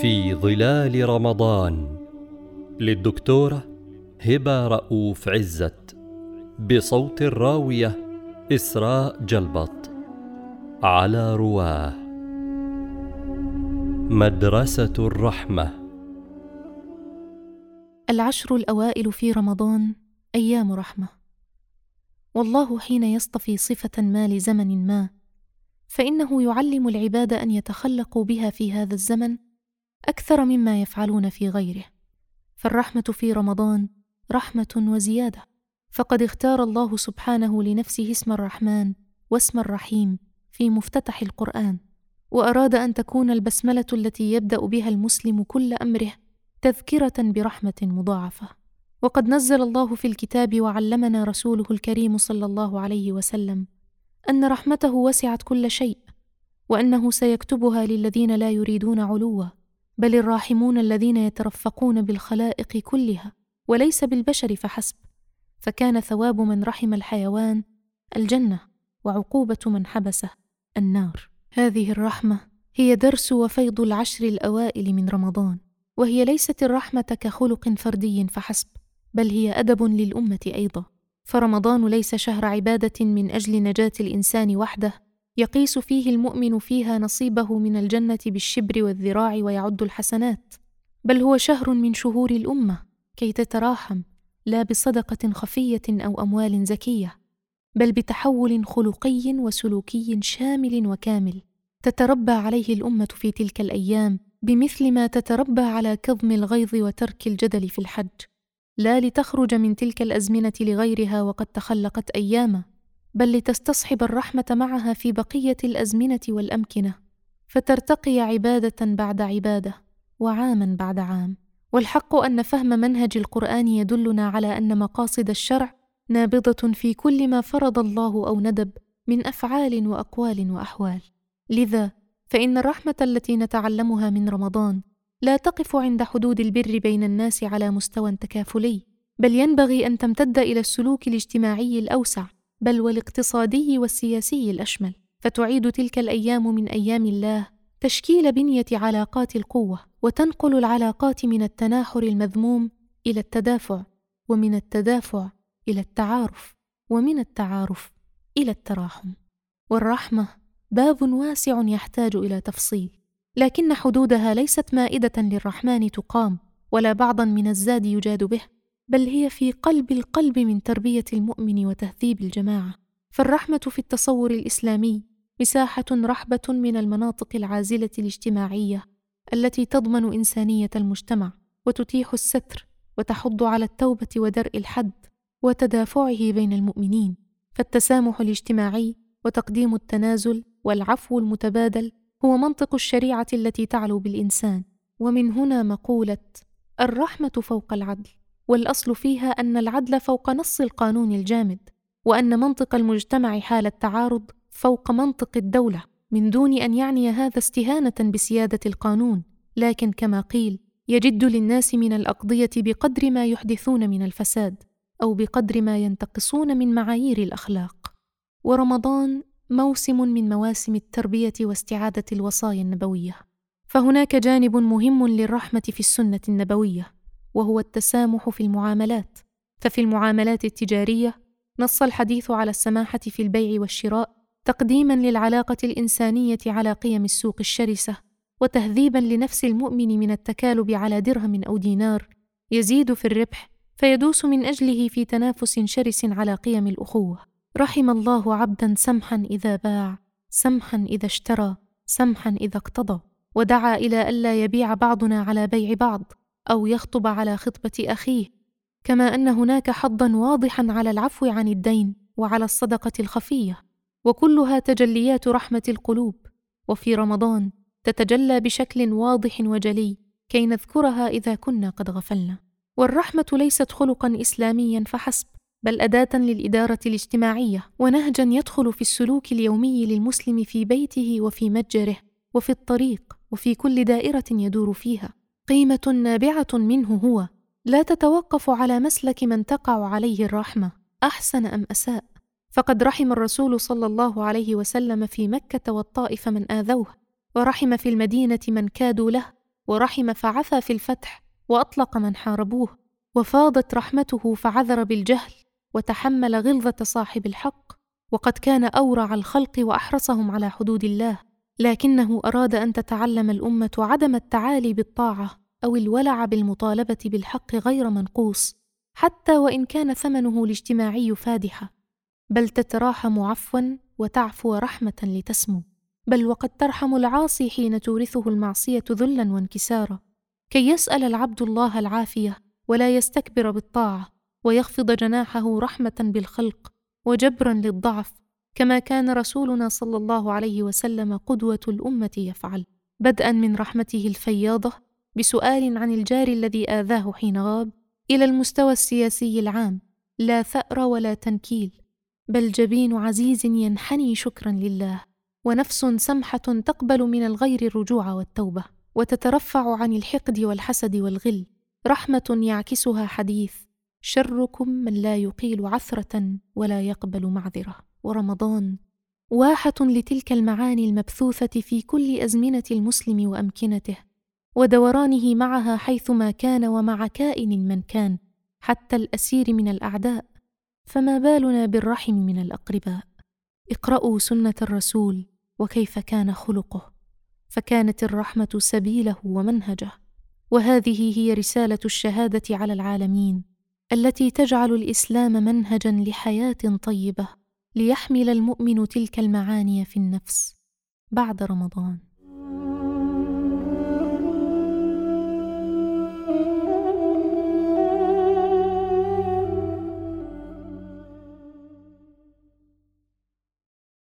في ظلال رمضان للدكتورة هبة رؤوف عزت بصوت الراوية إسراء جلبط على رواه. مدرسة الرحمة. العشر الأوائل في رمضان أيام رحمة. والله حين يصطفي صفة ما لزمن ما فإنه يعلم العباد أن يتخلقوا بها في هذا الزمن أكثر مما يفعلون في غيره. فالرحمة في رمضان رحمة وزيادة. فقد اختار الله سبحانه لنفسه اسم الرحمن واسم الرحيم في مفتتح القرآن وأراد أن تكون البسملة التي يبدأ بها المسلم كل أمره تذكرة برحمة مضاعفة. وقد نزل الله في الكتاب وعلمنا رسوله الكريم صلى الله عليه وسلم أن رحمته وسعت كل شيء وأنه سيكتبها للذين لا يريدون علوا. بل الراحمون الذين يترفقون بالخلائق كلها وليس بالبشر فحسب. فكان ثواب من رحم الحيوان الجنة وعقوبة من حبسه النار. هذه الرحمة هي درس وفيض العشر الأوائل من رمضان وهي ليست الرحمة كخلق فردي فحسب بل هي أدب للأمة أيضا. فرمضان ليس شهر عبادة من أجل نجاة الإنسان وحده يقيس فيه المؤمن فيها نصيبه من الجنة بالشبر والذراع ويعد الحسنات. بل هو شهر من شهور الأمة كي تتراحم لا بصدقة خفية أو أموال زكية بل بتحول خلقي وسلوكي شامل وكامل. تتربى عليه الأمة في تلك الأيام بمثل ما تتربى على كظم الغيظ وترك الجدل في الحج. لا لتخرج من تلك الأزمنة لغيرها وقد تخلقت أياما. بل لتستصحب الرحمة معها في بقية الأزمنة والأمكنة فترتقي عبادة بعد عبادة وعاما بعد عام. والحق أن فهم منهج القرآن يدلنا على أن مقاصد الشرع نابضة في كل ما فرض الله أو ندب من أفعال وأقوال وأحوال. لذا فإن الرحمة التي نتعلمها من رمضان لا تقف عند حدود البر بين الناس على مستوى تكافلي بل ينبغي أن تمتد إلى السلوك الاجتماعي الأوسع. بل والاقتصادي والسياسي الأشمل. فتعيد تلك الأيام من أيام الله تشكيل بنية علاقات القوة وتنقل العلاقات من التناحر المذموم إلى التدافع ومن التدافع إلى التعارف ومن التعارف إلى التراحم. والرحمة باب واسع يحتاج إلى تفصيل لكن حدودها ليست مائدة للرحمن تقام ولا بعضا من الزاد يجاد به. بل هي في قلب القلب من تربية المؤمن وتهذيب الجماعة. فالرحمة في التصور الإسلامي مساحة رحبة من المناطق العازلة الاجتماعية التي تضمن إنسانية المجتمع وتتيح الستر وتحض على التوبة ودرء الحد وتدافعه بين المؤمنين. فالتسامح الاجتماعي وتقديم التنازل والعفو المتبادل هو منطق الشريعة التي تعلو بالإنسان. ومن هنا مقولة الرحمة فوق العدل. والأصل فيها أن العدل فوق نص القانون الجامد وأن منطق المجتمع حال التعارض فوق منطق الدولة من دون أن يعني هذا استهانة بسيادة القانون. لكن كما قيل يجد للناس من الأقضية بقدر ما يحدثون من الفساد أو بقدر ما ينتقصون من معايير الأخلاق. ورمضان موسم من مواسم التربية واستعادة الوصايا النبوية. فهناك جانب مهم للرحمة في السنة النبوية. وهو التسامح في المعاملات. ففي المعاملات التجارية نص الحديث على السماحة في البيع والشراء تقديما للعلاقة الإنسانية على قيم السوق الشرسة وتهذيبا لنفس المؤمن من التكالب على درهم أو دينار يزيد في الربح فيدوس من أجله في تنافس شرس على قيم الأخوة. رحم الله عبدا سمحا إذا باع سمحا إذا اشترى سمحا إذا اقتضى ودعا إلى الا يبيع بعضنا على بيع بعض. أو يخطب على خطبة أخيه كما أن هناك حظا واضحا على العفو عن الدين وعلى الصدقة الخفية وكلها تجليات رحمة القلوب. وفي رمضان تتجلى بشكل واضح وجلي كي نذكرها إذا كنا قد غفلنا. والرحمة ليست خلقا اسلاميا فحسب بل أداة للإدارة الاجتماعية ونهجا يدخل في السلوك اليومي للمسلم في بيته وفي متجره وفي الطريق وفي كل دائرة يدور فيها. قيمة نابعة منه هو لا تتوقف على مسلك من تقع عليه الرحمة. أحسن أم أساء؟ فقد رحم الرسول صلى الله عليه وسلم في مكة والطائف من آذوه ورحم في المدينة من كادوا له ورحم فعفى في الفتح وأطلق من حاربوه وفاضت رحمته فعذر بالجهل وتحمل غلظة صاحب الحق وقد كان أورع الخلق وأحرصهم على حدود الله. لكنه أراد أن تتعلم الأمة عدم التعالي بالطاعة أو الولع بالمطالبة بالحق غير منقوص حتى وإن كان ثمنه الاجتماعي فادحا بل تتراحم عفوا وتعفو رحمة لتسمو. بل وقد ترحم العاصي حين تورثه المعصية ذلا وانكسارا. كي يسأل العبد الله العافية ولا يستكبر بالطاعة ويخفض جناحه رحمة بالخلق وجبرا للضعف كما كان رسولنا صلى الله عليه وسلم قدوة الأمة يفعل. بدءا من رحمته الفياضة بسؤال عن الجار الذي آذاه حين غاب إلى المستوى السياسي العام. لا ثأر ولا تنكيل. بل جبين عزيز ينحني شكرا لله. ونفس سمحة تقبل من الغير الرجوع والتوبة. وتترفع عن الحقد والحسد والغل. رحمة يعكسها حديث. شركم من لا يقيل عثرة ولا يقبل معذرة. ورمضان. واحة لتلك المعاني المبثوثة في كل أزمنة المسلم وأمكنته ودورانه معها حيثما كان ومع كائن من كان حتى الأسير من الأعداء. فما بالنا بالرحم من الأقرباء؟ اقرأوا سنة الرسول وكيف كان خلقه. فكانت الرحمة سبيله ومنهجه. وهذه هي رسالة الشهادة على العالمين التي تجعل الإسلام منهجا لحياة طيبة. ليحمل المؤمن تلك المعاني في النفس بعد رمضان.